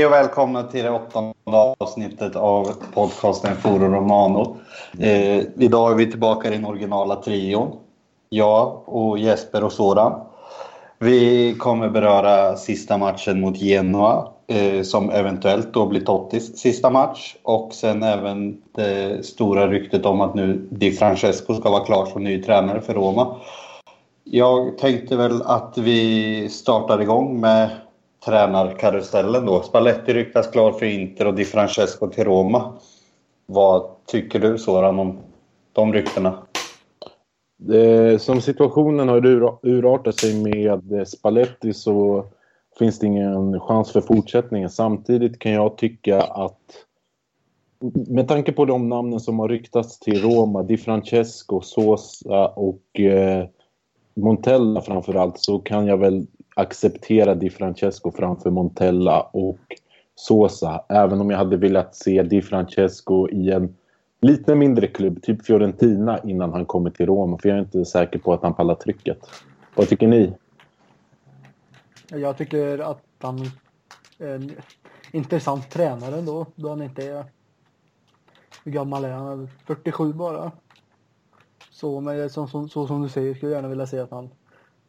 Hej och välkomna till det åttonde avsnittet av podcasten Foro Romano. Eh, idag är vi tillbaka i den originala trion. Jag och Jesper och Soran. Vi kommer beröra sista matchen mot Genoa eh, som eventuellt då blir Tottis sista match och sen även det stora ryktet om att nu Di Francesco ska vara klar som ny tränare för Roma. Jag tänkte väl att vi startar igång med tränarkarusellen då. Spalletti ryktas klar för Inter och Di Francesco till Roma. Vad tycker du Soran om de ryktena? Eh, som situationen har urartat sig med Spalletti så finns det ingen chans för fortsättningen. Samtidigt kan jag tycka att med tanke på de namnen som har ryktats till Roma, Di Francesco, Sosa och eh, Montella framförallt så kan jag väl acceptera Di Francesco framför Montella och Sosa. Även om jag hade velat se Di Francesco i en lite mindre klubb, typ Fiorentina, innan han kommer till Rom. För jag är inte säker på att han pallar trycket. Vad tycker ni? Jag tycker att han är en intressant tränare ändå, då han inte är... Hur gammal är han? 47 bara. Så, men så, så, så som du säger skulle jag gärna vilja se att han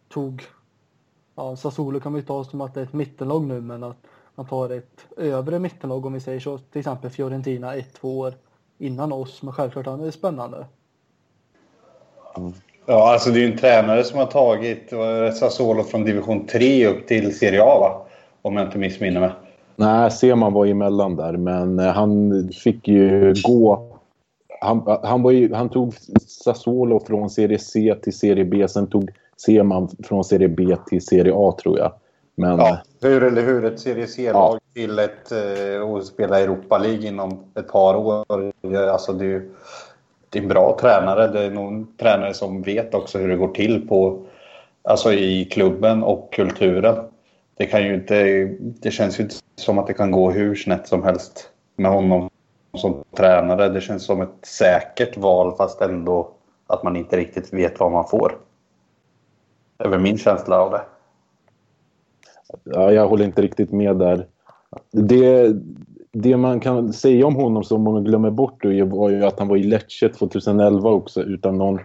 tog... Ja, Sassuolo kan vi ta som att det är ett mittenlag nu, men att han tar ett övre mittenlag om vi säger så. Till exempel Fiorentina ett, två år innan oss. Men självklart han är spännande. Mm. Ja, alltså det är ju en tränare som har tagit Sassuolo från division 3 upp till Serie A, va? Om jag inte missminner mig. Nej, Seman var emellan där, men eh, han fick ju gå... Han, han, var ju, han tog Sassuolo från Serie C till Serie B, sen tog Seman från Serie B till Serie A, tror jag. Men, ja, hur eller hur. Ett Serie C-lag ja. till ett eh, och spela Europa League inom ett par år. Alltså det är det är en bra tränare. Det är nog en tränare som vet också hur det går till på, alltså i klubben och kulturen. Det, kan ju inte, det känns ju inte som att det kan gå hur snett som helst med honom som tränare. Det känns som ett säkert val fast ändå att man inte riktigt vet vad man får. Det är väl min känsla av det. Ja, jag håller inte riktigt med där. Det, det man kan säga om honom som många glömmer bort var ju att han var i Lecce 2011 också utan någon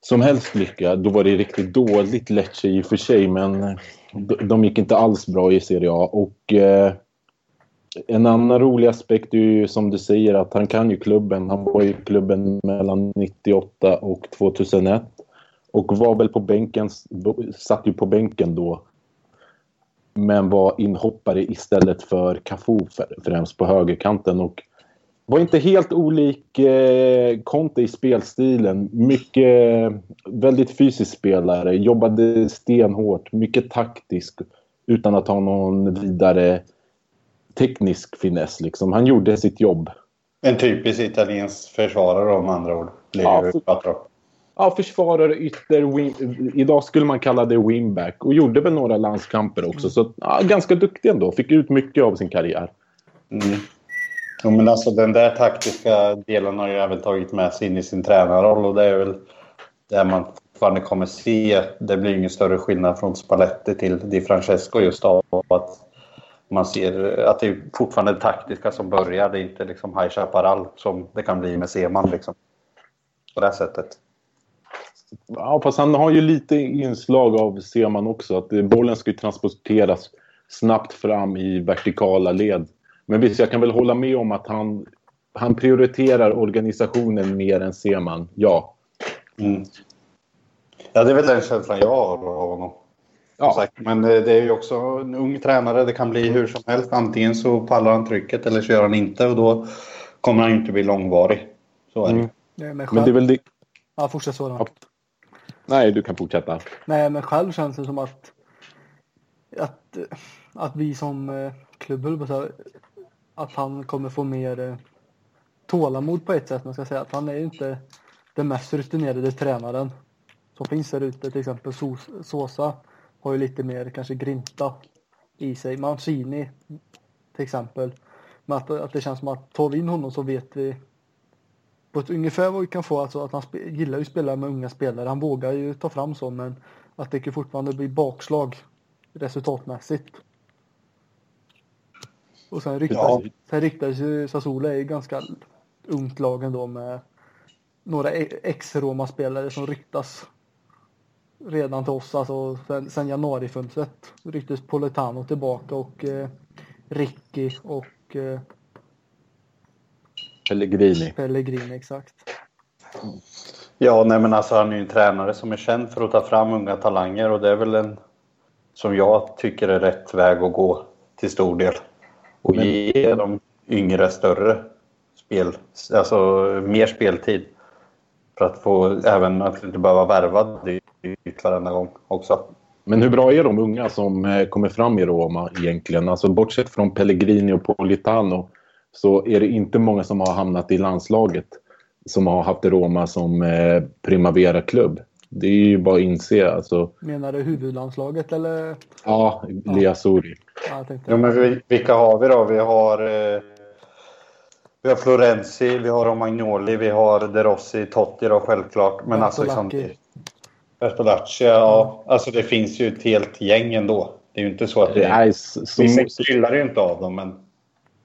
som helst lycka. Då var det riktigt dåligt Lecce i och för sig men de gick inte alls bra i Serie A. Och eh, en annan rolig aspekt är ju som du säger att han kan ju klubben. Han var i klubben mellan 98 och 2001 och var väl på bänken, satt ju på bänken då men var inhoppare istället för Cafu främst på högerkanten och var inte helt olik eh, Conte i spelstilen. Mycket, väldigt fysisk spelare, jobbade stenhårt, mycket taktisk utan att ha någon vidare teknisk finess. Liksom. Han gjorde sitt jobb. En typisk italiensk försvarare om andra ord. Ja, för, ja, försvarare, ytter, Win, idag skulle man kalla det wingback. Och gjorde väl några landskamper också. Så ja, ganska duktig ändå. Fick ut mycket av sin karriär. Mm. Ja, men alltså den där taktiska delen har ju även tagit med sig in i sin tränarroll. Och det är väl det man fortfarande kommer se. Det blir ingen större skillnad från Spalletti till Di Francesco just av att man ser att det är fortfarande det taktiska som börjar. Det är inte liksom High Chaparral som det kan bli med Seman liksom. På det sättet. Ja, fast han har ju lite inslag av ser man också. Att bollen ska transporteras snabbt fram i vertikala led. Men visst, jag kan väl hålla med om att han, han prioriterar organisationen mer än Seman. Ja. Mm. Ja, det är väl den känslan jag har av honom. Ja. Men eh, det är ju också en ung tränare. Det kan bli hur som helst. Antingen så pallar han trycket eller så gör han inte och då kommer han inte bli långvarig. Så är det. Mm. Men det är väl det... Ja, fortsätt så. Nej, du kan fortsätta. Nej, men själv känns det som att att, att vi som eh, klubb, att han kommer få mer eh, tålamod på ett sätt. Man ska säga att han är inte den mest rutinerade tränaren som finns där ute. Till exempel Sosa har ju lite mer kanske grinta i sig. Mancini till exempel. Men att, att det känns som att tar vi in honom så vet vi på ett ungefär vad vi kan få, alltså att han gillar ju att spela med unga spelare. Han vågar ju ta fram så, men att det kan fortfarande bli bakslag resultatmässigt. Och sen ryktas, Ja. sen ryktas ju Sassuolo är ju ganska ungt lag ändå med några e- ex-Roma-spelare som ryktas redan till oss, alltså sen, sen januarifönstret. Ryktes Politano tillbaka och eh, Ricky och eh, Pellegrini. Pellegrini exakt. Ja, nej men alltså han är ju en tränare som är känd för att ta fram unga talanger och det är väl en som jag tycker är rätt väg att gå till stor del. Och Men- ge de yngre större spel, alltså mer speltid. För att få även att inte behöva värva dyrt varenda gång också. Men hur bra är de unga som eh, kommer fram i Roma egentligen? Alltså bortsett från Pellegrini och Politano så är det inte många som har hamnat i landslaget som har haft Roma som eh, Primavera-klubb. Det är ju bara att inse. Alltså, Menar du huvudlandslaget eller? ja, Liasuri. Ja. Ja, men vi, vilka har vi då? Vi har, eh, vi har Florenzi, vi har Romagnoli, vi har De Rossi, Totti då självklart. Men alltså liksom, Bertolacci. Ja. Alltså det finns ju ett helt gäng ändå. Det är ju inte så att det... Nej, så, så, Vissa kryllar ju inte av dem, men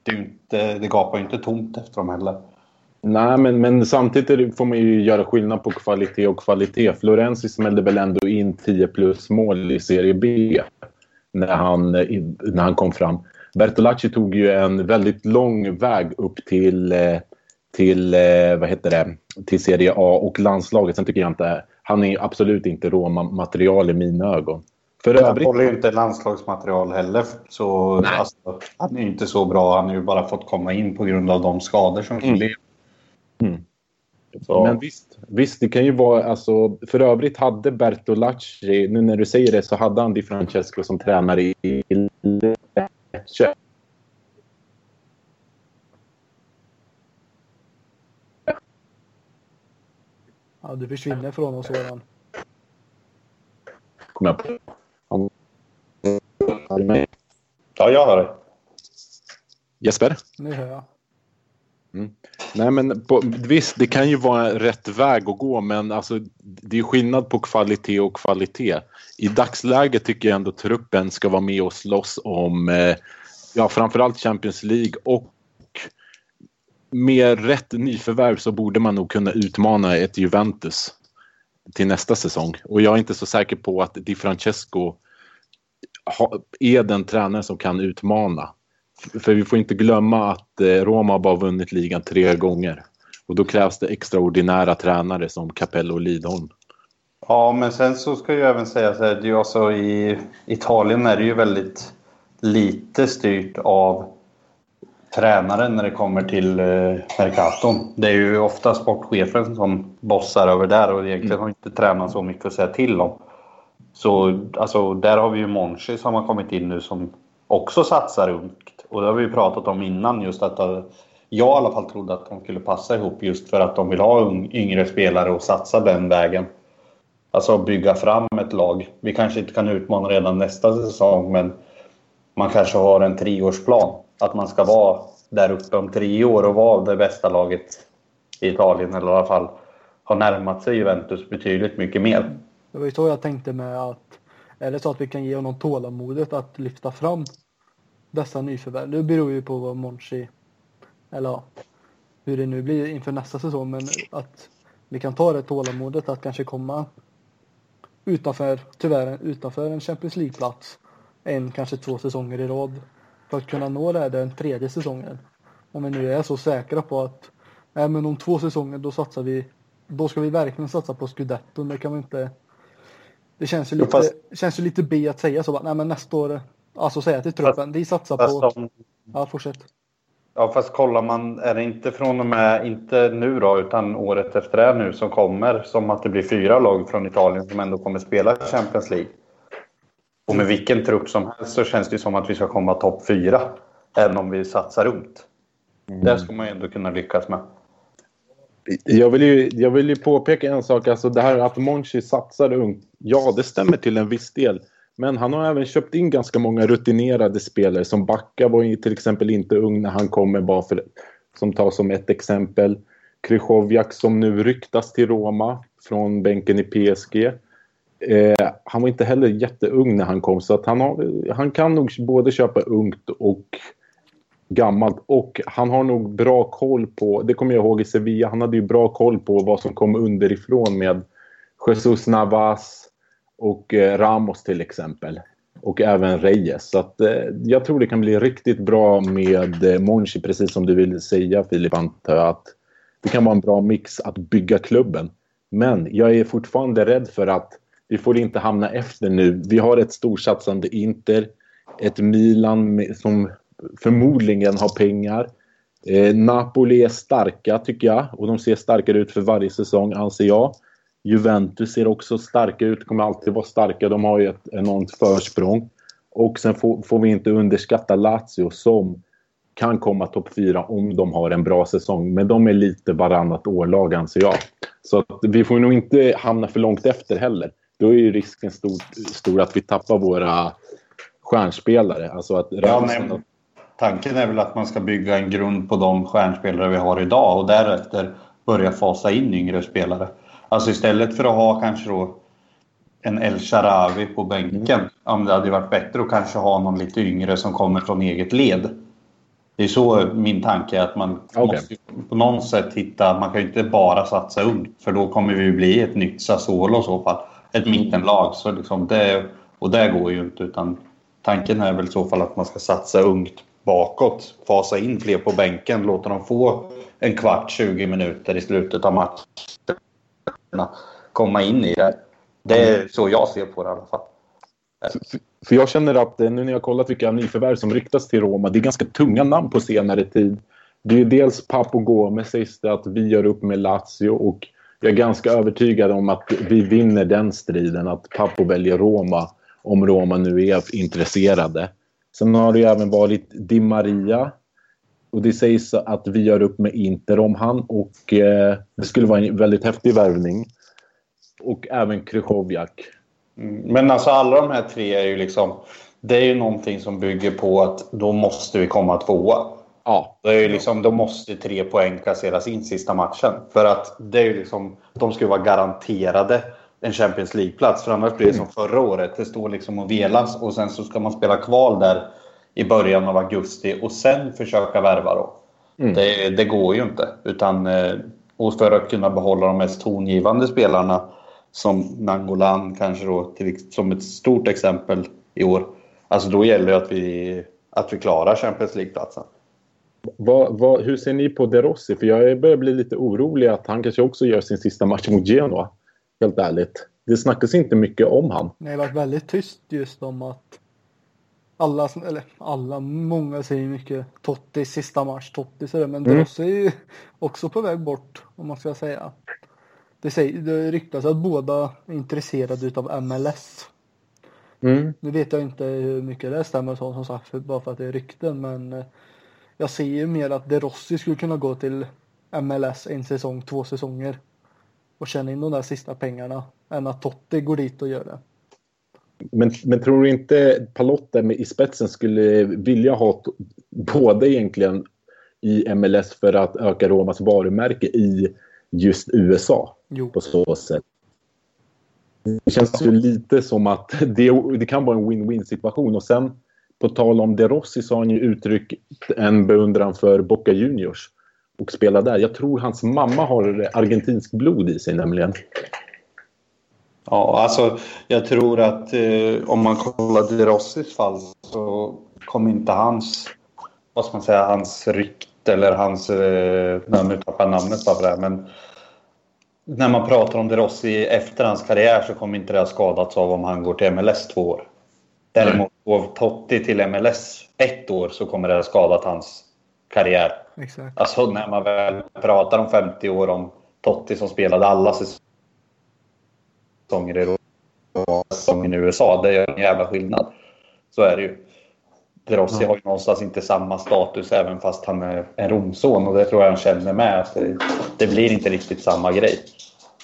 det, är inte, det gapar ju inte tomt efter dem heller. nej men, men samtidigt får man ju göra skillnad på kvalitet och kvalitet. Florenzi smällde väl ändå in 10 plus mål i Serie B när han, när han kom fram. Bertolacci tog ju en väldigt lång väg upp till, eh, till, eh, vad heter det, till Serie A och landslaget. Sen tycker jag inte, han är absolut inte råmaterial i mina ögon. För Han övrigt, håller ju inte landslagsmaterial heller. Så alltså, han är ju inte så bra. Han har ju bara fått komma in på grund av de skador som Mm. blev. Mm. Så, Men visst, visst, det kan ju vara... Alltså, för övrigt hade Bertolacci, nu när du säger det, så hade han Di Francesco som tränare i Lecce. Ja, du försvinner från oss Soran. Kommer jag på. Han- ja, jag hör dig. Jesper? Nu hör jag. Nej, men på, visst, det kan ju vara rätt väg att gå, men alltså, det är skillnad på kvalitet och kvalitet. I dagsläget tycker jag ändå truppen ska vara med och slåss om eh, ja, framförallt Champions League och med rätt nyförvärv så borde man nog kunna utmana ett Juventus till nästa säsong. Och jag är inte så säker på att Di Francesco ha, är den tränare som kan utmana. För vi får inte glömma att eh, Roma bara vunnit ligan tre gånger. Och då krävs det extraordinära tränare som Capello och Lidholm. Ja, men sen så ska jag även säga så här, det är ju alltså i Italien är det ju väldigt lite styrt av tränaren när det kommer till eh, Mercaton. Det är ju ofta sportchefen som bossar över där och egentligen har inte tränaren så mycket att säga till om. Så alltså, där har vi ju Monchi som har kommit in nu som också satsar ungt. Och det har vi ju pratat om innan just att eh, jag i alla fall trodde att de skulle passa ihop just för att de vill ha yngre spelare och satsa den vägen. Alltså bygga fram ett lag. Vi kanske inte kan utmana redan nästa säsong men man kanske har en treårsplan. Att man ska vara där uppe om tre år och vara det bästa laget i Italien eller i alla fall ha närmat sig Juventus betydligt mycket mer. Det var ju så jag tänkte med att eller så att vi kan ge honom tålamodet att lyfta fram dessa nyförvärv. Det beror ju på vad Monchi eller ja, hur det nu blir inför nästa säsong men att vi kan ta det tålamodet att kanske komma utanför, tyvärr utanför en Champions League-plats en, kanske två säsonger i rad för att kunna nå det här den tredje säsongen. Om vi nu är så säkra på att nej, men om två säsonger då satsar vi då ska vi verkligen satsa på scudetton. Det kan vi inte det känns ju lite, fast- känns ju lite B att säga så. bara, Nej men nästa år. Alltså säga till truppen. Vi satsar Fast, på. om, Ja fortsätt. ja, fast kollar man, är det inte från och med, inte nu då, utan året efter det nu som kommer, som att det blir fyra lag från Italien som ändå kommer spela Champions League. Och med vilken trupp som helst så känns det som att vi ska komma topp fyra. Även om vi satsar ungt. Det ska man ju ändå kunna lyckas med. Jag vill, ju, jag vill ju påpeka en sak. Alltså det här att Monchi satsar ungt. Ja, det stämmer till en viss del. Men han har även köpt in ganska många rutinerade spelare. Som Backa var ju till exempel inte ung när han kommer. Bara för, som tas som ett exempel. Krychowiak som nu ryktas till Roma från bänken i PSG. Eh, han var inte heller jätteung när han kom. Så att han, har, han kan nog både köpa ungt och gammalt. Och han har nog bra koll på, det kommer jag ihåg i Sevilla, han hade ju bra koll på vad som kom underifrån med Jesus Navas och eh, Ramos till exempel. Och även Reyes. Så att, eh, jag tror det kan bli riktigt bra med eh, Monchi, precis som du ville säga Filip, antar. Att det kan vara en bra mix att bygga klubben. Men jag är fortfarande rädd för att vi får inte hamna efter nu. Vi har ett storsatsande Inter, ett Milan som förmodligen har pengar. Eh, Napoli är starka tycker jag och de ser starkare ut för varje säsong anser jag. Juventus ser också starka ut, kommer alltid vara starka. De har ju ett enormt försprång. Och sen får, får vi inte underskatta Lazio som kan komma topp fyra om de har en bra säsong. Men de är lite varannat årlag anser jag. Så vi får nog inte hamna för långt efter heller. Då är ju risken stor, stor att vi tappar våra stjärnspelare. Alltså att ja, tanken är väl att man ska bygga en grund på de stjärnspelare vi har idag och därefter börja fasa in yngre spelare. Alltså istället för att ha kanske då en El Sharawi på bänken. Om det hade varit bättre att kanske ha någon lite yngre som kommer från eget led. Det är så min tanke är att man okay. måste på något sätt hitta, man kan ju inte bara satsa ungt för då kommer vi bli ett nytt Sassuolo i så fall. Ett mittenlag. Så liksom det, och det går ju inte utan tanken är väl i så fall att man ska satsa ungt bakåt. Fasa in fler på bänken, låta dem få en kvart, 20 minuter i slutet av matchen. Komma in i det. Det är så jag ser på det i alla fall. För jag känner att eh, nu när jag kollat vilka nyförvärv som ryktas till Roma, det är ganska tunga namn på senare tid. Det är dels Papo Gomez sägs det att vi gör upp med Lazio och jag är ganska övertygad om att vi vinner den striden, att Papo väljer Roma om Roma nu är intresserade. Sen har det ju även varit Di Maria och det sägs att vi gör upp med Inter om han och eh, det skulle vara en väldigt häftig värvning. Och även Krychowiak Mm. Men alltså alla de här tre är ju liksom... Det är ju någonting som bygger på att då måste vi komma tvåa. Ja. Det är ju liksom, då måste tre poäng kasseras in sista matchen. För att det är ju liksom, de ska vara garanterade en Champions League-plats. För annars blir det som förra året. Det står liksom och velas och sen så ska man spela kval där i början av augusti och sen försöka värva då. Mm. Det, det, går ju inte. Utan, eh, och för att kunna behålla de mest tongivande spelarna som Nangolan kanske då till, som ett stort exempel i år. Alltså då gäller det att vi, att vi klarar Champions League-platsen. Vad, vad, hur ser ni på De Rossi? För jag börjar bli lite orolig att han kanske också gör sin sista match mot Genoa. Helt ärligt. Det snackas inte mycket om han. Det har varit väldigt tyst just om att alla, eller alla, många säger mycket Totti sista match, Totti sådär. Men mm. De Rossi är ju också på väg bort om man ska säga. Det, säger, det ryktas att båda är intresserade utav MLS. Mm. Nu vet jag inte hur mycket det stämmer så, som sagt, bara för att det är rykten. Men eh, jag ser ju mer att De Rossi skulle kunna gå till MLS en säsong, två säsonger. Och tjäna in de där sista pengarna. Än att Totti går dit och gör det. Men, men tror du inte Palotta i spetsen skulle vilja ha båda egentligen i MLS för att öka Romas varumärke i just USA jo. på så sätt. Det känns ju lite som att det, det kan vara en win-win situation. Och sen på tal om De Rossi så har han ju uttryckt en beundran för Boca Juniors och spela där. Jag tror hans mamma har argentinsk blod i sig nämligen. Ja, alltså jag tror att eh, om man kollar De Rossis fall så kommer inte hans, vad ska man säga, hans rykte eller hans, eh, nu tappar jag namnet bara för det här, men när man pratar om De Rossi efter hans karriär så kommer inte det ha skadats av om han går till MLS två år. Däremot går Totti till MLS ett år så kommer det ha skadat hans karriär. Exakt. Alltså när man väl pratar om 50 år om Totti som spelade alla säsonger i säsongen i USA. Det gör en jävla skillnad. Så är det ju. De Rossi har ju någonstans inte samma status även fast han är en Romson och det tror jag han känner med. Att det, det blir inte riktigt samma grej.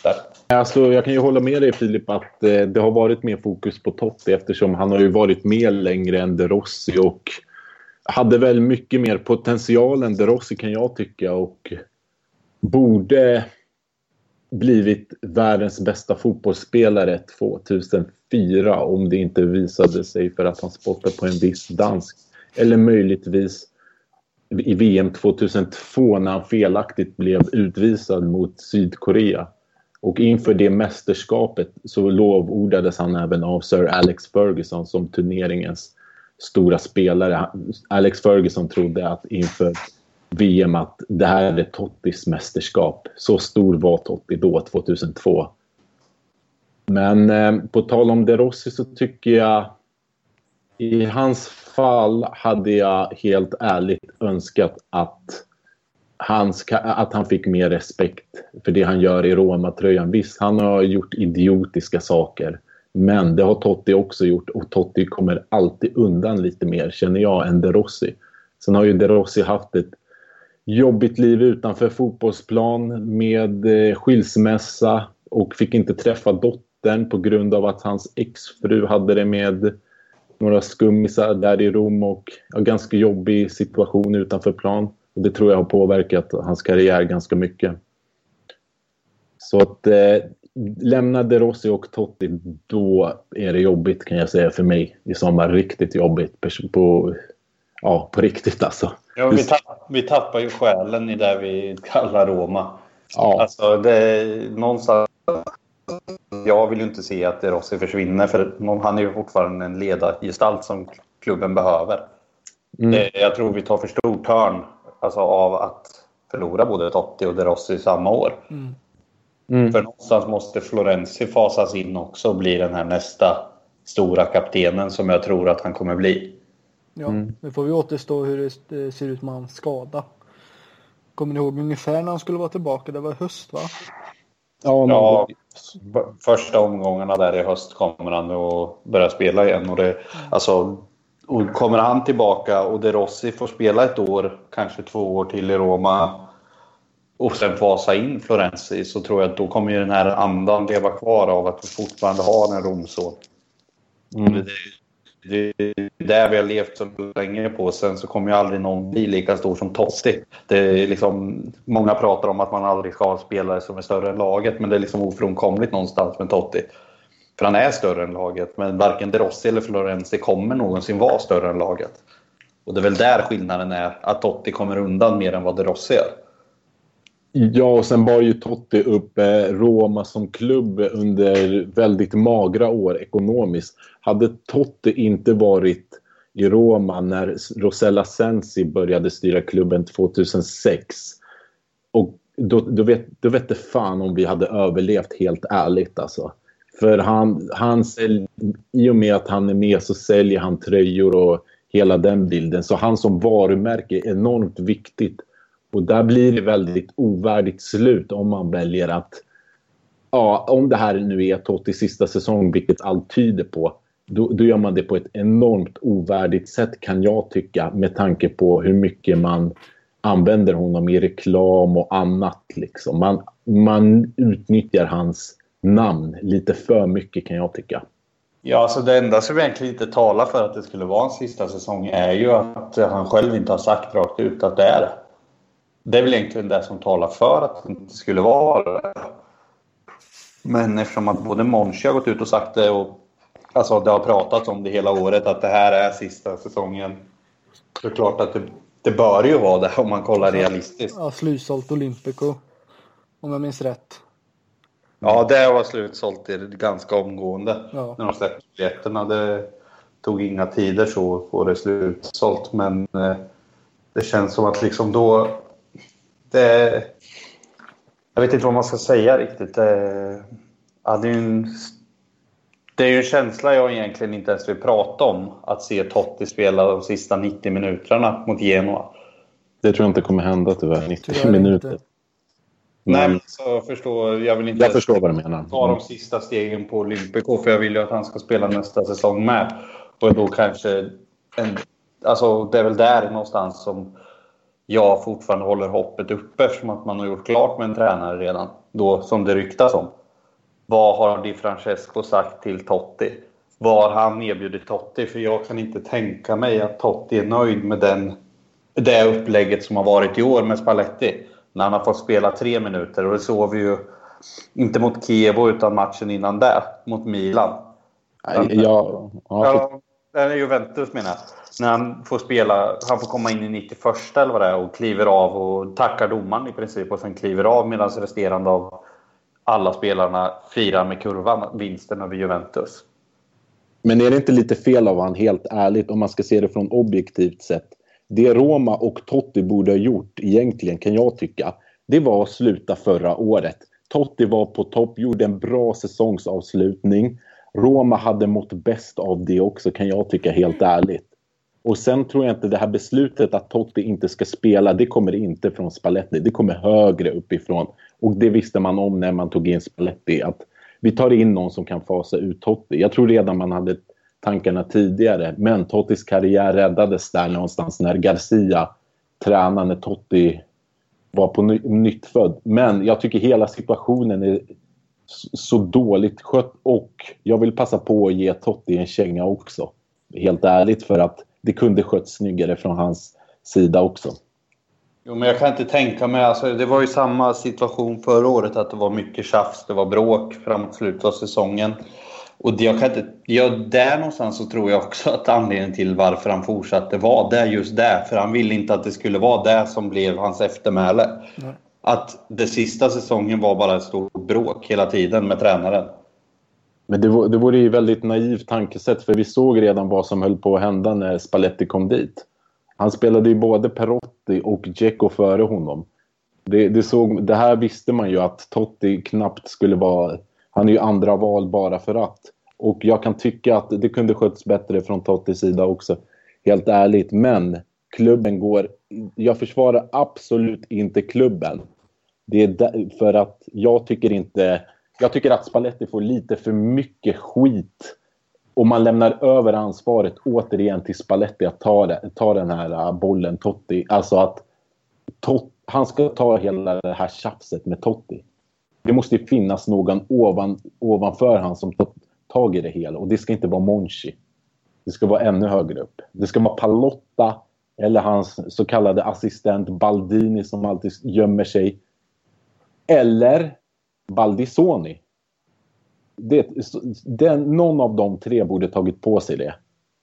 Där. Alltså, jag kan ju hålla med dig Filip att eh, det har varit mer fokus på Totti eftersom han har ju varit med längre än De Rossi och hade väl mycket mer potential än De Rossi kan jag tycka och borde blivit världens bästa fotbollsspelare 2004 om det inte visade sig för att han spottade på en viss dansk. Eller möjligtvis i VM 2002 när han felaktigt blev utvisad mot Sydkorea. Och inför det mästerskapet så lovordades han även av Sir Alex Ferguson som turneringens stora spelare. Alex Ferguson trodde att inför VM att det här är Tottis mästerskap. Så stor var Totti då, 2002. Men eh, på tal om De Rossi så tycker jag i hans fall hade jag helt ärligt önskat att han, ska, att han fick mer respekt för det han gör i Roma-tröjan. Visst, han har gjort idiotiska saker. Men det har Totti också gjort och Totti kommer alltid undan lite mer, känner jag, än De Rossi. Sen har ju De Rossi haft ett jobbigt liv utanför fotbollsplan med eh, skilsmässa och fick inte träffa dottern på grund av att hans exfru hade det med några skummisar där i Rom och en ganska jobbig situation utanför plan. Och det tror jag har påverkat hans karriär ganska mycket. Så att eh, lämna De Rossi och Totti, då är det jobbigt kan jag säga för mig i sommar. Riktigt jobbigt. På, ja, på riktigt alltså. Ja, vi, tapp, vi tappar ju själen i det vi kallar Roma. Ja. Alltså, det är någonstans... Jag vill ju inte se att De Rossi försvinner för han är ju fortfarande en ledargestalt som klubben behöver. Mm. Det, jag tror vi tar för stor törn alltså, av att förlora både Totti och De Rossi samma år. Mm. Mm. För någonstans måste Florenzi fasas in också och bli den här nästa stora kaptenen som jag tror att han kommer bli. Ja, mm. nu får vi återstå hur det ser ut med hans skada. Kommer ni ihåg ungefär när han skulle vara tillbaka? Det var höst va? Ja, ja första omgångarna där i höst kommer han att börja spela igen. Och det, mm. alltså, och kommer han tillbaka och De Rossi får spela ett år, kanske två år till i Roma och sen fasa in Florenzi så tror jag att då kommer ju den här andan leva kvar av att vi fortfarande har en Romson. Mm. Det, är det vi har levt så länge på. Sen så kommer ju aldrig någon bli lika stor som Totti. Det är liksom, många pratar om att man aldrig ska ha spelare som är större än laget, men det är liksom ofrånkomligt någonstans med Totti. För han är större än laget, men varken De Rossi eller Florenzi kommer någonsin vara större än laget. Och det är väl där skillnaden är, att Totti kommer undan mer än vad De Rossi gör. Ja, och sen bar ju Totti upp eh, Roma som klubb under väldigt magra år ekonomiskt. Hade Totti inte varit i Roma när Rosella Sensi började styra klubben 2006 och då, då, vet, då vet det fan om vi hade överlevt helt ärligt alltså. För han, han sälj, i och med att han är med så säljer han tröjor och hela den bilden. Så han som varumärke är enormt viktigt. Och där blir det väldigt ovärdigt slut om man väljer att ja, om det här nu är Tottis sista säsong, vilket allt tyder på, då, då, gör man det på ett enormt ovärdigt sätt kan jag tycka med tanke på hur mycket man använder honom i reklam och annat. Liksom. Man, man utnyttjar hans namn lite för mycket kan jag tycka. Ja, alltså det enda som egentligen inte talar för att det skulle vara en sista säsong är ju att han själv inte har sagt rakt ut att det är det. Det är väl egentligen det som talar för att det inte skulle vara det. Men eftersom att både Monchi har gått ut och sagt det och alltså det har pratats om det hela året att det här är sista säsongen. Så är det klart att det, det bör ju vara det om man kollar realistiskt. Ja, slutsålt Olympico. Om jag minns rätt. Ja, det var slutsålt ganska omgående. Ja. När de släppte biljetterna. Det tog inga tider så att få det slutsålt. Men eh, det känns som att liksom då det, jag vet inte vad man ska säga riktigt. Det, ja, det, är en, det är ju en känsla jag egentligen inte ens vill prata om. Att se Totti spela de sista 90 minuterna mot Genoa. Det tror jag inte kommer hända tyvärr. 90 tyvärr minuter. Inte. Nej, men så förstår, jag vill inte jag förstår vad du menar. ta de sista stegen på Olympico för jag vill ju att han ska spela nästa säsong med. Och då kanske... En, alltså, det är väl där någonstans som jag fortfarande håller hoppet uppe eftersom att man har gjort klart med en tränare redan. Då, som det ryktas om. Vad har Di Francesco sagt till Totti? Vad har han erbjudit Totti? För jag kan inte tänka mig att Totti är nöjd med den, det upplägget som har varit i år med Spalletti. När han har fått spela tre minuter och det såg vi ju inte mot Kievo utan matchen innan det, mot Milan. Ja, ja, ja, eller Juventus menar jag. När han får spela, han får komma in i 91 eller vad det är och kliver av och tackar domaren i princip och sen kliver av medan resterande av alla spelarna firar med kurvan vinsten över Juventus. Men är det inte lite fel av han helt ärligt om man ska se det från objektivt sett? Det Roma och Totti borde ha gjort egentligen kan jag tycka. Det var att sluta förra året. Totti var på topp, gjorde en bra säsongsavslutning. Roma hade mått bäst av det också kan jag tycka helt ärligt. Och sen tror jag inte det här beslutet att Totti inte ska spela, det kommer inte från Spalletti. Det kommer högre uppifrån. Och det visste man om när man tog in Spalletti. Att vi tar in någon som kan fasa ut Totti. Jag tror redan man hade tankarna tidigare. Men Tottis karriär räddades där någonstans när Garcia tränade när Totti var på ny, nyttfödd. Men jag tycker hela situationen är så dåligt skött och jag vill passa på att ge Totti en känga också. Helt ärligt för att det kunde skötts snyggare från hans sida också. Jo, men jag kan inte tänka mig... Alltså, det var ju samma situation förra året, att det var mycket tjafs, det var bråk framåt slutet av säsongen. Och det, jag kan inte, ja, där någonstans så tror jag också att anledningen till varför han fortsatte var det just det. För han ville inte att det skulle vara det som blev hans eftermäle. Nej. Att det sista säsongen var bara ett stort bråk hela tiden med tränaren. Men det, vore, det vore ju väldigt naivt tankesätt för vi såg redan vad som höll på att hända när Spalletti kom dit. Han spelade ju både Perotti och Dzeko före honom. Det, det, såg, det här visste man ju att Totti knappt skulle vara... Han är ju andra val bara för att. Och jag kan tycka att det kunde skötts bättre från Tottis sida också. Helt ärligt. Men klubben går... Jag försvarar absolut inte klubben. Det är för att jag tycker inte... Jag tycker att Spalletti får lite för mycket skit och man lämnar över ansvaret återigen till Spalletti att ta, det, ta den här äh, bollen, Totti. Alltså att tot, han ska ta hela det här tjafset med Totti. Det måste ju finnas någon ovan, ovanför han som tar tag i det hela. Och det ska inte vara Monchi. Det ska vara ännu högre upp. Det ska vara Palotta eller hans så kallade assistent Baldini som alltid gömmer sig. Eller Baldisoni det, den, någon av de tre borde tagit på sig det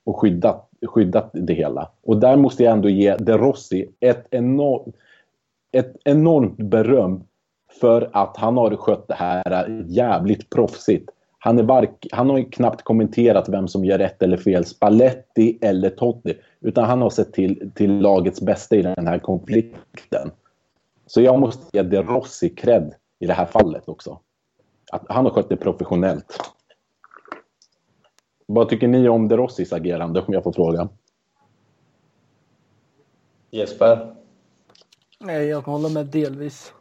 och skyddat, skyddat det hela. Och där måste jag ändå ge De Rossi ett, enorm, ett enormt beröm för att han har skött det här jävligt proffsigt. Han, är vark, han har knappt kommenterat vem som gör rätt eller fel, Spalletti eller Totti. Utan han har sett till, till lagets bästa i den här konflikten. Så jag måste ge De Rossi cred i det här fallet också att han har skött det professionellt. Vad tycker ni om De Rossis agerande, om jag får fråga? Jesper? Nej, jag kan hålla med delvis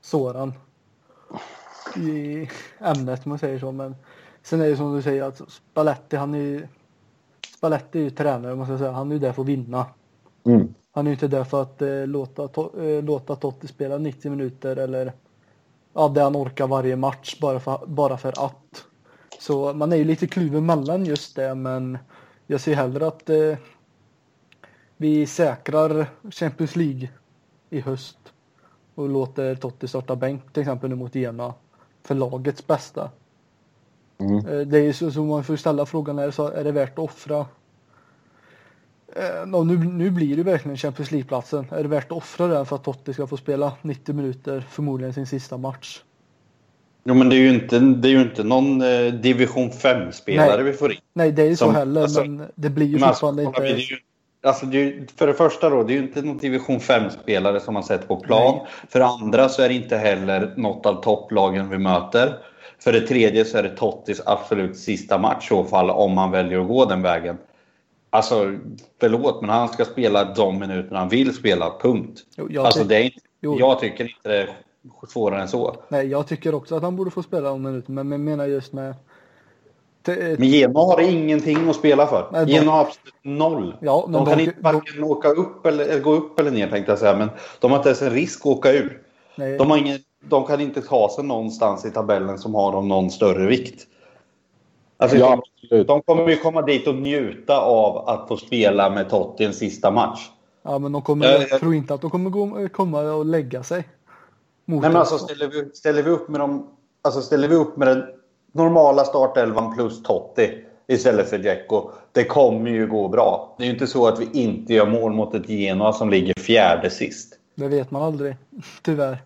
Soran i ämnet, om man säger så. Men sen är det som du säger att Spalletti, han är ju Spalletti är ju tränare, man ska säga. Han är ju där för att vinna. Mm. Han är ju inte där för att eh, låta, to, eh, låta Totti spela 90 minuter eller ja, det han orkar varje match bara för, bara för att. Så man är ju lite kluven mellan just det, men jag ser hellre att eh, vi säkrar Champions League i höst och låter Totti starta bänk till exempel nu mot Gena för lagets bästa. Mm. Eh, det är ju så, så man får ställa frågan är, så är det värt att offra Eh, nu, nu blir det verkligen Champions League-platsen. Är det värt att offra den för att Totti ska få spela 90 minuter, förmodligen sin sista match? Jo, men det är ju inte, det är ju inte någon eh, division 5-spelare vi får in. Nej, det är ju så heller, alltså, men det blir ju fortfarande alltså, inte... Ju, alltså, det är, för det första då, det är ju inte någon division 5-spelare som man sett på plan. Nej. För det andra så är det inte heller något av topplagen vi möter. För det tredje så är det Tottis absolut sista match i så fall, om man väljer att gå den vägen. Alltså, förlåt, men han ska spela de minuter han vill spela, punkt. Jo, jag, alltså, det är inte, jag tycker inte det är svårare än så. Nej, jag tycker också att han borde få spela de minuter, men jag menar just med... Men Genoa har ingenting att spela för. Nej, Genoa har absolut noll. Ja, de kan de, inte varken de... åka upp eller, gå upp eller ner tänkte jag säga, men de har inte ens en risk att åka ur. Nej. De, har ingen, de kan inte ta sig någonstans i tabellen som har de någon större vikt. Alltså, ja, de kommer ju komma dit och njuta av att få spela med Totti en sista match. Ja, men de kommer, jag, jag tror inte att de kommer gå, komma och lägga sig. Nej, men alltså ställer vi, ställer vi upp med dem, alltså ställer vi upp med den normala startelvan plus Totti. istället för Dzeko. Det kommer ju gå bra. Det är ju inte så att vi inte gör mål mot ett Genoa som ligger fjärde sist. Det vet man aldrig, tyvärr.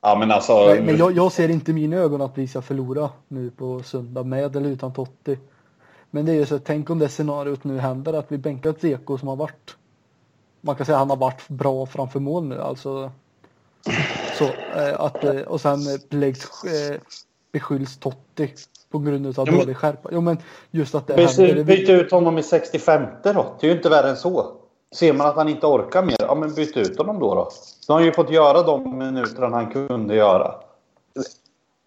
Ja, men alltså... Men, men jag, jag, ser inte i mina ögon att vi ska förlora nu på söndag med eller utan Totti. Men det är ju så, tänk om det scenariot nu händer att vi bänkar ett Zeko som har varit man kan säga att han har varit bra framför mål nu alltså. Så eh, att eh, och sen läggs eh, beskylls Totti på grund av ja, dålig skärpa. Jo men just att det byt, händer. Byt ut honom i 65 då. Det är ju inte värre än så. Ser man att han inte orkar mer, ja men byt ut honom då. Då, då har han ju fått göra de minuterna han kunde göra.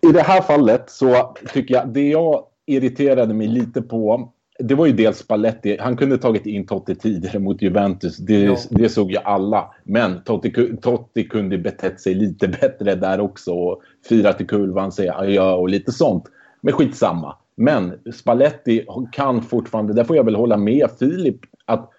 I det här fallet så tycker jag det jag irriterade mig lite på det var ju dels Spalletti. Han kunde tagit in Totti tidigare mot Juventus. Det, det såg ju alla. Men Totti, Totti kunde betett sig lite bättre där också. Och firat i kurvan, säga adjö och lite sånt. Men skitsamma. Men Spalletti kan fortfarande, där får jag väl hålla med Filip, att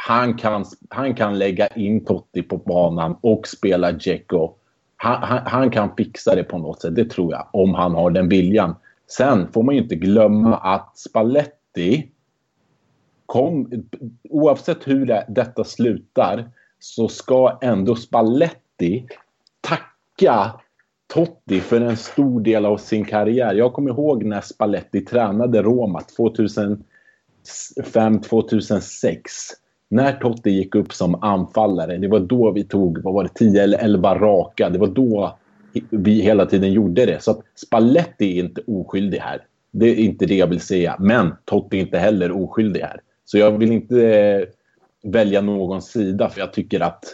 han kan, han kan lägga in Totti på banan och spela Dzeko. Han, han, han, kan fixa det på något sätt, det tror jag, om han har den viljan. Sen får man ju inte glömma att Spalletti, kom, oavsett hur det, detta slutar, så ska ändå Spalletti tacka Totti för en stor del av sin karriär. Jag kommer ihåg när Spalletti tränade Roma 2005-2006 när Totti gick upp som anfallare, det var då vi tog vad var det, 10 eller 11 raka. Det var då vi hela tiden gjorde det. Så att Spalletti är inte oskyldig här. Det är inte det jag vill säga. Men Totti är inte heller oskyldig här. Så jag vill inte eh, välja någon sida för jag tycker att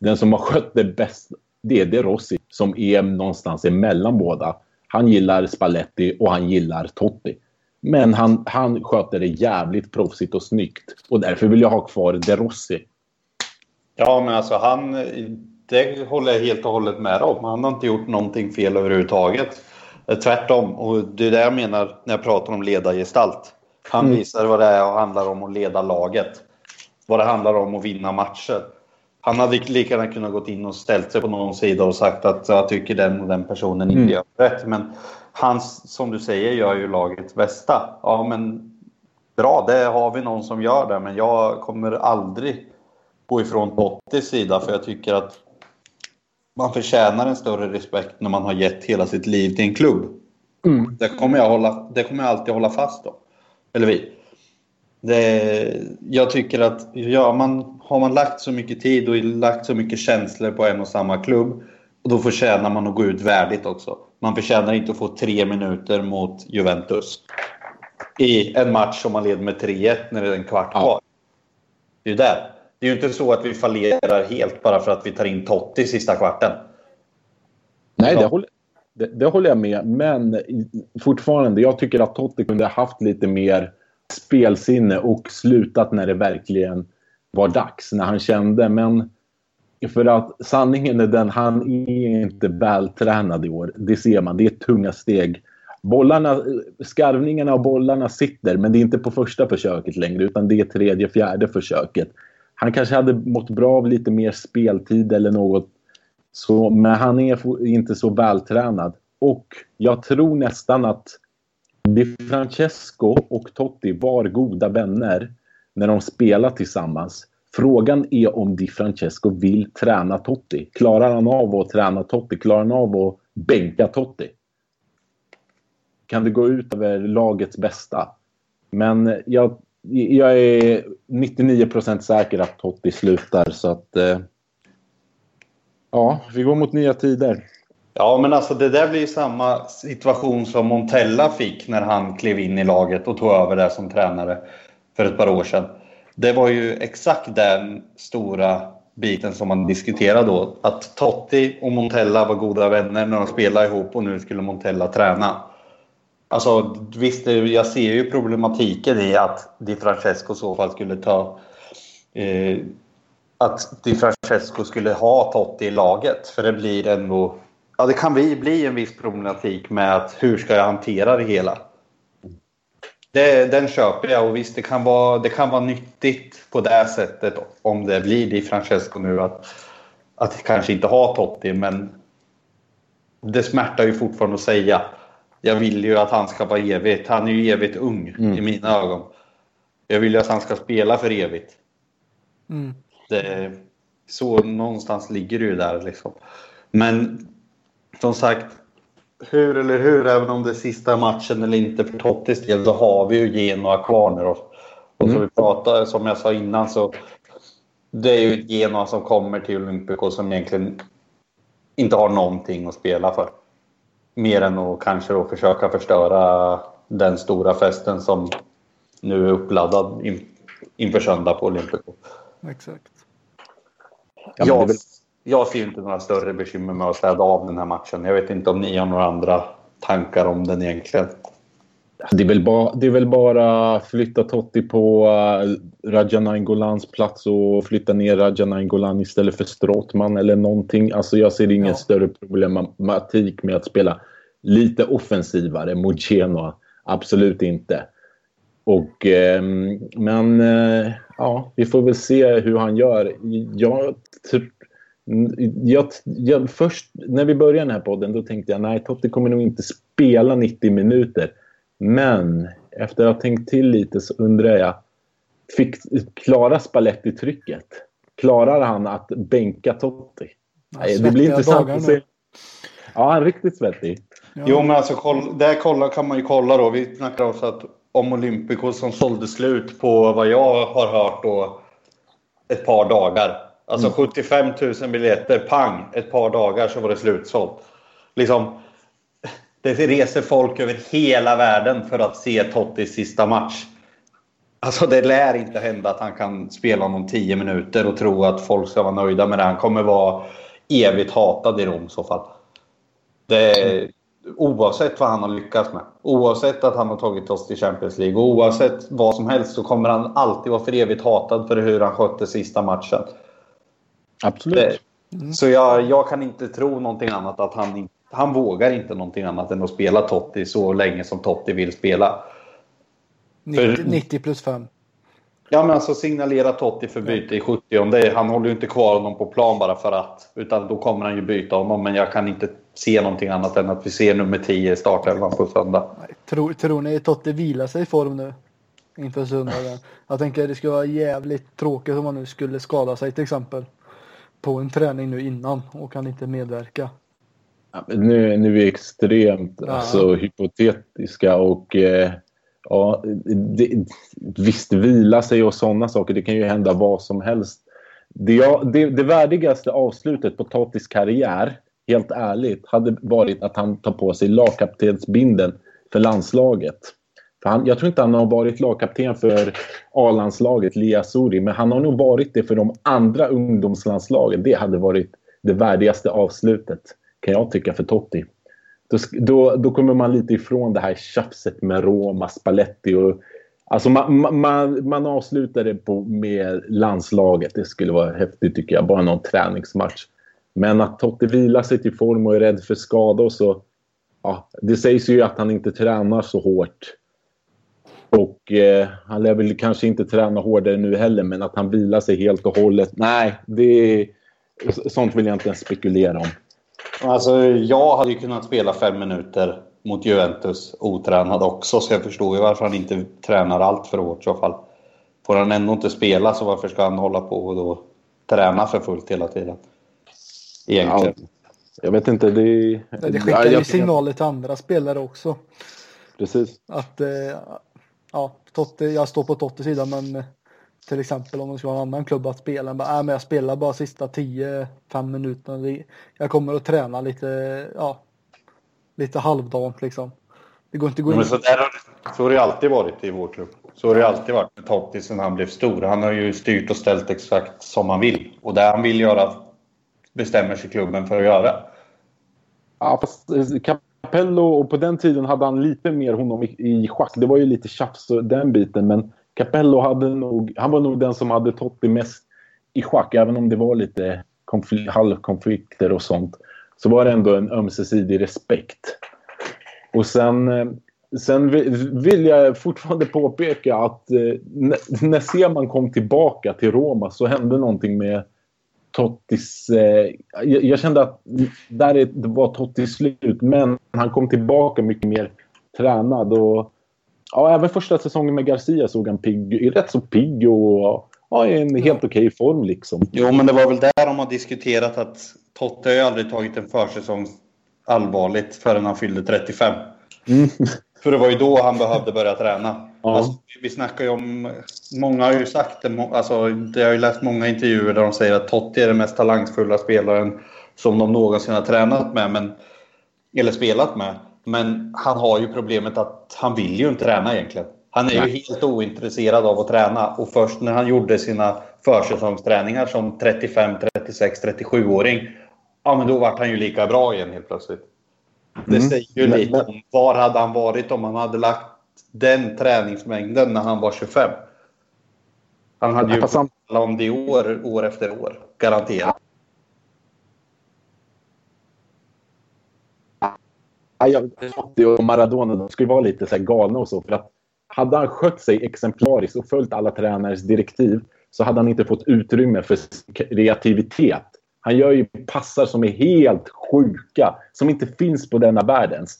den som har skött det bäst, det är De Rossi som är någonstans emellan båda. Han gillar Spalletti och han gillar Totti. Men han, han sköter det jävligt proffsigt och snyggt. Och därför vill jag ha kvar De Rossi. Ja, men alltså han... Det håller jag helt och hållet med om. Han har inte gjort någonting fel överhuvudtaget. Tvärtom. Och det är det jag menar när jag pratar om ledargestalt. Han mm. visar vad det är och handlar om att leda laget. Vad det handlar om att vinna matcher. Han hade lika gärna kunnat gått in och ställt sig på någon sida och sagt att jag tycker den och den personen inte mm. gör rätt. Men han, som du säger, gör ju lagets bästa. Ja, men bra, det har vi någon som gör det. Men jag kommer aldrig gå ifrån Tottis sida för jag tycker att man förtjänar en större respekt när man har gett hela sitt liv till en klubb. Mm. Det, kommer jag hålla, det kommer jag alltid hålla fast om. Eller vi. Det, jag tycker att ja, man, har man lagt så mycket tid och lagt så mycket känslor på en och samma klubb och då förtjänar man att gå ut värdigt också. Man förtjänar inte att få tre minuter mot Juventus i en match som man leder med 3-1 när det är en kvart kvar. Ja. Det är ju där. Det är ju inte så att vi fallerar helt bara för att vi tar in Totti i sista kvarten. Nej, det håller, det, det håller jag med. Men fortfarande, jag tycker att Totti kunde ha haft lite mer spelsinne och slutat när det verkligen var dags. När han kände, men för att sanningen är den, han är inte vältränad i år. Det ser man, det är tunga steg. Bollarna, skarvningarna och bollarna sitter, men det är inte på första försöket längre utan det är tredje, fjärde försöket. Han kanske hade mått bra av lite mer speltid eller något så, men han är inte så vältränad. Och jag tror nästan att Di Francesco och Totti var goda vänner när de spelade tillsammans. Frågan är om Di Francesco vill träna Totti. Klarar han av att träna Totti? Klarar han av att bänka Totti? Kan det gå ut över lagets bästa? Men jag, jag är 99% säker att Totti slutar så att... Eh, ja, vi går mot nya tider. Ja, men alltså det där blir ju samma situation som Montella fick när han klev in i laget och tog över där som tränare för ett par år sedan. Det var ju exakt den stora biten som man diskuterade då. Att Totti och Montella var goda vänner när de spelade ihop och nu skulle Montella träna. Alltså visst, jag ser ju problematiken i att Di Francesco i så fall skulle ta... Eh, att Di Francesco skulle ha Totti i laget. För det blir ändå... Ja, det kan bli en viss problematik med att hur ska jag hantera det hela? Det, den köper jag och visst det kan, vara, det kan vara nyttigt på det sättet om det blir Di Francesco nu att, att kanske inte ha Totti men det smärtar ju fortfarande att säga. jag vill ju att han ska vara evigt. Han är ju evigt ung Mm. i mina ögon. Jag vill ju att han ska spela för evigt. Mm. Det, så någonstans ligger det ju där liksom. Men som sagt, hur eller hur, även om det är sista matchen eller inte för Tottis del, så har vi ju Genoa kvar nu. Och, och som Mm. vi pratade, som jag sa innan, så det är ju ett Genoa som kommer till Olympico som egentligen inte har någonting att spela för. Mer än att kanske då försöka förstöra den stora festen som nu är uppladdad in, inför söndag på Olympico. Exakt. Ja, men det är jag, väl- jag ser inte några större bekymmer med att städa av den här matchen. Jag vet inte om ni har några andra tankar om den egentligen. Det är, väl bara, det är väl bara flytta Totti på uh, Raja Naingolans plats och flytta ner Raja Nainggolan istället för Strootman eller någonting. Alltså jag ser ingen Ja. större problematik med att spela lite offensivare mot Genoa. Absolut inte. Och, ehm, men eh, ja, vi får väl se hur han gör. Jag, jag, jag, först när vi började den här podden då tänkte jag nej, Totti kommer nog inte spela 90 minuter. Men efter att ha tänkt till lite så undrar jag, fick, klarar Spalletti trycket? Klarar han att bänka Totti? Nej, det blir intressant att se. Ja, han är riktigt svettig. Ja. Jo, men alltså koll, där kolla, kan man ju kolla då. Vi snackar också att om Olympico som sålde slut på vad jag har hört då ett par dagar. Alltså 75 000 biljetter, pang, ett par dagar så var det slutsålt. Liksom, det reser folk över hela världen för att se Tottis sista match. Alltså det lär inte hända att han kan spela om 10 minuter och tro att folk ska vara nöjda med det. Han kommer vara evigt hatad i Rom i så fall. Det oavsett vad han har lyckats med. Oavsett att han har tagit oss till Champions League. Oavsett vad som helst så kommer han alltid vara för evigt hatad för hur han skötte sista matchen. Absolut. Det, Så jag, jag kan inte tro någonting annat. att han, han vågar inte någonting annat än att spela Totti så länge som Totti vill spela. 90, för- 90 plus 5. Ja men alltså signalera Totti för byte i 70 om det, Han håller ju inte kvar honom på plan bara för att. Utan då kommer han ju byta honom. Men jag kan inte se någonting annat än att vi ser nummer 10 i startelvan på söndag. Nej, Tror, tror ni Totte vilar sig i form nu? Inför söndagen. Jag tänker det skulle vara jävligt tråkigt om han nu skulle skada sig till exempel. På en träning nu innan och kan inte medverka. Ja, Nu, nu är vi extremt Ja. alltså, hypotetiska och eh, ja, det, visst vila sig och sådana saker. Det kan ju hända vad som helst. Det, det, det värdigaste avslutet på Tottis karriär, helt ärligt, hade varit att han tar på sig lagkaptensbinden för landslaget. För han, jag tror inte han har varit lagkapten för A-landslaget, Liasouri, men han har nog varit det för de andra ungdomslandslagen. Det hade varit det värdigaste avslutet, kan jag tycka, för Totti. Då, då, då kommer man lite ifrån det här tjafset med Roma, Spalletti och... Alltså man, man- man, man avslutar det på, med landslaget. Det skulle vara häftigt tycker jag. Bara någon träningsmatch. Men att Totti vilar sig till form och är rädd för skada och så... Ja, det sägs ju att han inte tränar så hårt. Och eh, han lär väl kanske inte träna hårdare nu heller, men att han vilar sig helt och hållet. Nej, det, sånt vill jag inte ens spekulera om. Alltså, jag hade ju kunnat spela fem minuter mot Juventus otränad också, så jag förstår ju varför han inte tränar allt för hårt i så fall. Får han ändå inte spela, så varför ska han hålla på och då träna för fullt hela tiden? Egentligen. Ja, jag vet inte. Det, Det skickar ju signaler till andra spelare också. Precis. Att eh, ja, Totte, jag står på Tottes sida men eh, till exempel om det ska vara en annan klubb att spela. Bara, äh, men jag spelar bara sista 10-5 minuterna. Jag kommer att träna lite, ja, lite halvdant liksom. Det går inte att gå in. Men så, där har det, så har det alltid varit i vår klubb. Så har det alltid varit med Totti sen han blev stor. Han har ju styrt och ställt exakt som han vill. Och det han vill göra bestämmer sig klubben för att göra. Ja, fast eh, Capello, och på den tiden hade han lite mer honom i, i schack. Det var ju lite tjafs och den biten, men Capello hade nog, han var nog den som hade Totti mest i schack, även om det var lite konfl- halvkonflikter och sånt. Så var det ändå en ömsesidig respekt. Och sen, eh, sen vill jag fortfarande påpeka att eh, när Seman kom tillbaka till Roma så hände någonting med Tottis... Eh, jag, jag kände att där är, det var Tottis slut, men han kom tillbaka mycket mer tränad. Och, ja, även första säsongen med Garcia såg han pigg, rätt så pigg och ja, i en helt okej form liksom. Jo, men det var väl där de har diskuterat att Totte har aldrig tagit en försäsong allvarligt förrän han fyllde 35. Mm. För det var ju då han behövde börja träna. Ja. Alltså, vi snackar ju om... Många har ju sagt det. Alltså, jag har ju läst många intervjuer där de säger att Totti är den mest talangfulla spelaren som de någonsin har tränat med. Men, eller spelat med. Men han har ju problemet att han vill ju inte träna egentligen. Han är ju Nej. helt ointresserad av att träna. Och först när han gjorde sina försäsongsträningar som 35, 36, 37-åring. Ja, men då vart han ju lika bra igen helt plötsligt. Det Mm. säger ju Men- lite om var hade han varit om han hade lagt den träningsmängden när han var 25. Han hade ju alla om det år, år efter år. Garanterat. Ja, jag, Totti och Maradona de skulle vara lite så galna och så. För att hade han skött sig exemplariskt och följt alla tränares direktiv så hade han inte fått utrymme för kreativitet. Han gör ju passar som är helt sjuka, som inte finns på denna världens.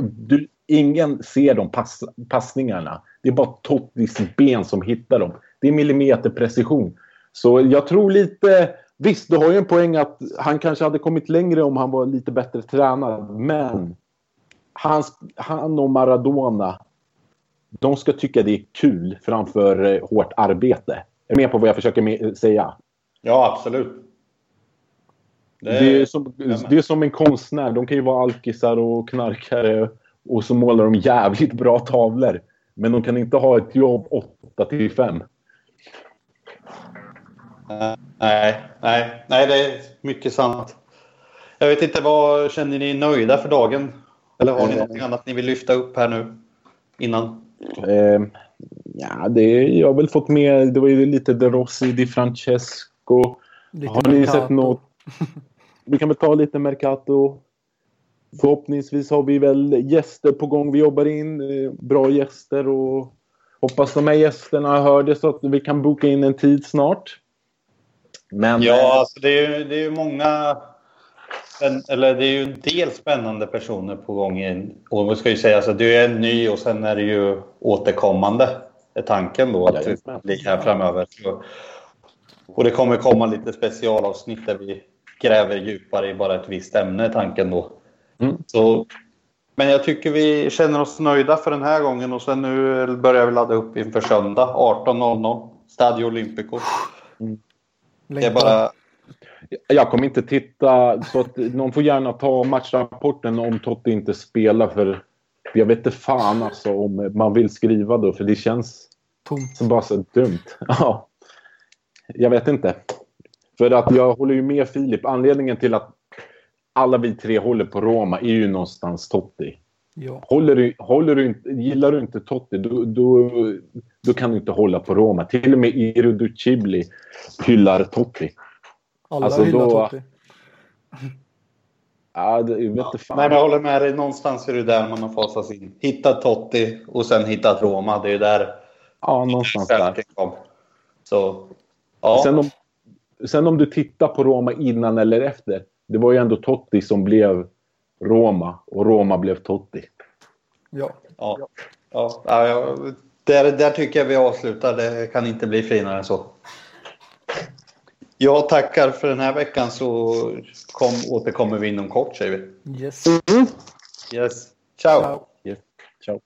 Du, ingen ser de pass, passningarna. Det är bara Tottis ben som hittar dem. Det är millimeterprecision. Så jag tror lite... Visst, du har ju en poäng att han kanske hade kommit längre om han var lite bättre tränad. Men hans, han och Maradona, de ska tycka det är kul framför eh, hårt arbete. Är du med på vad jag försöker säga? Ja, absolut. Det, Det är, som, det är som en konstnär. De kan ju vara alkisar och knarkare och så målar de jävligt bra tavlor. Men de kan inte ha ett jobb 8 till 5. Nej, nej, nej, det är mycket sant. Jag vet inte, vad känner ni nöjda för dagen? Eller har ni Eh. något annat ni vill lyfta upp här nu? Innan? Eh, ja, det, jag har väl fått med... Det var ju lite De Rossi, Di Francesco. Lite Har ni sett något? Vi kan väl ta lite Mercato. Förhoppningsvis har vi väl gäster på gång. Vi jobbar in eh, bra gäster och hoppas de här gästerna hör det så att vi kan boka in en tid snart. Men Ja, alltså det är ju det är många... Eller det är ju en del spännande personer på gång. Och vi ska ju säga, alltså, det är en ny och sen är det ju återkommande. Är tanken då att det blir här framöver. Och det kommer komma lite specialavsnitt där vi gräver djupare i bara ett visst ämne, tanken då. Mm. Så, men jag tycker vi känner oss nöjda för den här gången och sen nu börjar vi ladda upp inför söndag 18.00. Stadio Olimpico. Det är bara jag kommer inte titta. Så att någon får gärna ta matchrapporten om Totti inte spelar. För jag vet inte fan alltså om man vill skriva då. För det känns Tomt. som bara så dumt. Ja. Jag vet inte. För att jag håller ju med Filip. Anledningen till att alla vi tre håller på Roma är ju någonstans Totti. Ja. Håller du, håller du inte, gillar du inte Totti, då, då, då kan du inte hålla på Roma. Till och med Irudu Cibli hyllar Totti. Alla Alltså, hyllar då- Totti. Ja, det, jag vet inte fan. Nej, men jag håller med dig. Någonstans är det där man har fasats in. Hittat Totti och sen hittat Roma. Det är där Ja, någonstans där. kom. Så, ja. Sen, om, sen om du tittar på Roma innan eller efter. Det var ju ändå Totti som blev Roma och Roma blev Totti. Ja. ja. Ja, ja, ja, där, där tycker jag vi avslutar. Det kan inte bli finare än så. Jag tackar för den här veckan så kom, återkommer vi inom kort säger vi. Yes. Yes. Ciao! Ciao. Yes. Ciao.